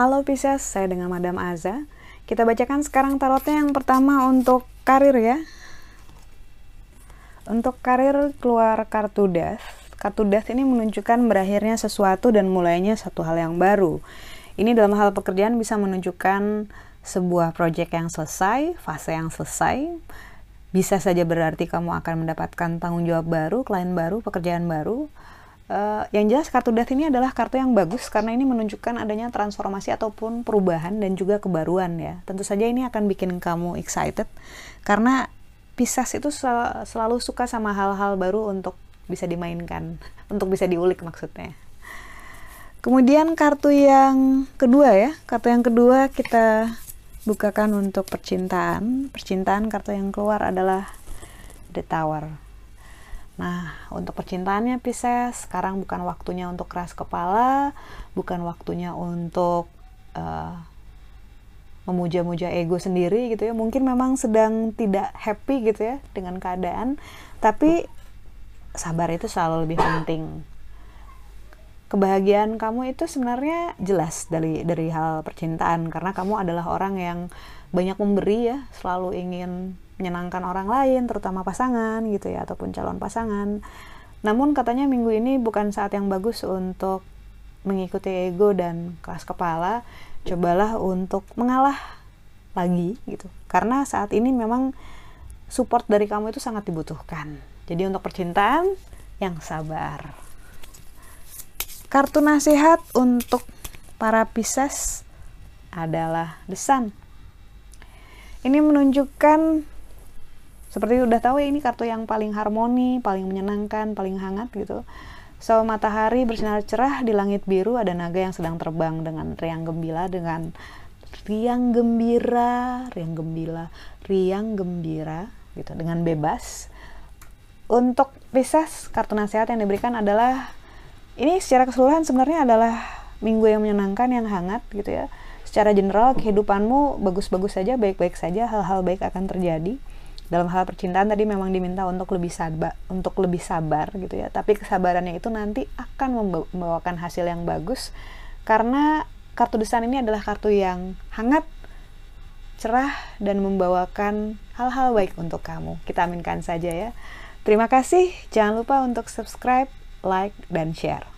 Halo Pisces, saya dengan Madam Aza. Kita bacakan sekarang tarotnya yang pertama untuk karir ya. Untuk karir keluar kartu death. Kartu death ini menunjukkan berakhirnya sesuatu dan mulainya satu hal yang baru. Ini dalam hal pekerjaan bisa menunjukkan sebuah proyek yang selesai, fase yang selesai. Bisa saja berarti kamu akan mendapatkan tanggung jawab baru, klien baru, pekerjaan baru Uh, yang jelas kartu death ini adalah kartu yang bagus karena ini menunjukkan adanya transformasi ataupun perubahan dan juga kebaruan ya. Tentu saja ini akan bikin kamu excited karena Pisces itu sel selalu suka sama hal-hal baru untuk bisa dimainkan, untuk bisa diulik maksudnya. Kemudian kartu yang kedua ya, kartu yang kedua kita bukakan untuk percintaan. Percintaan kartu yang keluar adalah The Tower. Nah, untuk percintaannya Pisces, sekarang bukan waktunya untuk keras kepala, bukan waktunya untuk uh, memuja-muja ego sendiri gitu ya. Mungkin memang sedang tidak happy gitu ya dengan keadaan, tapi sabar itu selalu lebih penting. Kebahagiaan kamu itu sebenarnya jelas dari dari hal percintaan karena kamu adalah orang yang banyak memberi ya, selalu ingin menyenangkan orang lain, terutama pasangan gitu ya, ataupun calon pasangan. Namun katanya minggu ini bukan saat yang bagus untuk mengikuti ego dan keras kepala. Cobalah untuk mengalah lagi gitu. Karena saat ini memang support dari kamu itu sangat dibutuhkan. Jadi untuk percintaan yang sabar. Kartu nasihat untuk para Pisces adalah The. Ini menunjukkan seperti udah tahu ya ini kartu yang paling harmoni, paling menyenangkan, paling hangat gitu. So matahari bersinar cerah di langit biru ada naga yang sedang terbang dengan riang gembira dengan riang gembira, riang gembira, riang gembira gitu dengan bebas. Untuk Pisces, kartu nasihat yang diberikan adalah ini secara keseluruhan sebenarnya adalah minggu yang menyenangkan, yang hangat gitu ya. Secara general kehidupanmu bagus-bagus saja, baik-baik saja, hal-hal baik akan terjadi. Dalam hal percintaan tadi memang diminta untuk lebih sabar untuk lebih sabar gitu ya. Tapi kesabarannya itu nanti akan membawakan hasil yang bagus. Karena kartu desain ini adalah kartu yang hangat cerah dan membawakan hal-hal baik untuk kamu. Kita aminkan saja ya. Terima kasih. Jangan lupa untuk subscribe like dan share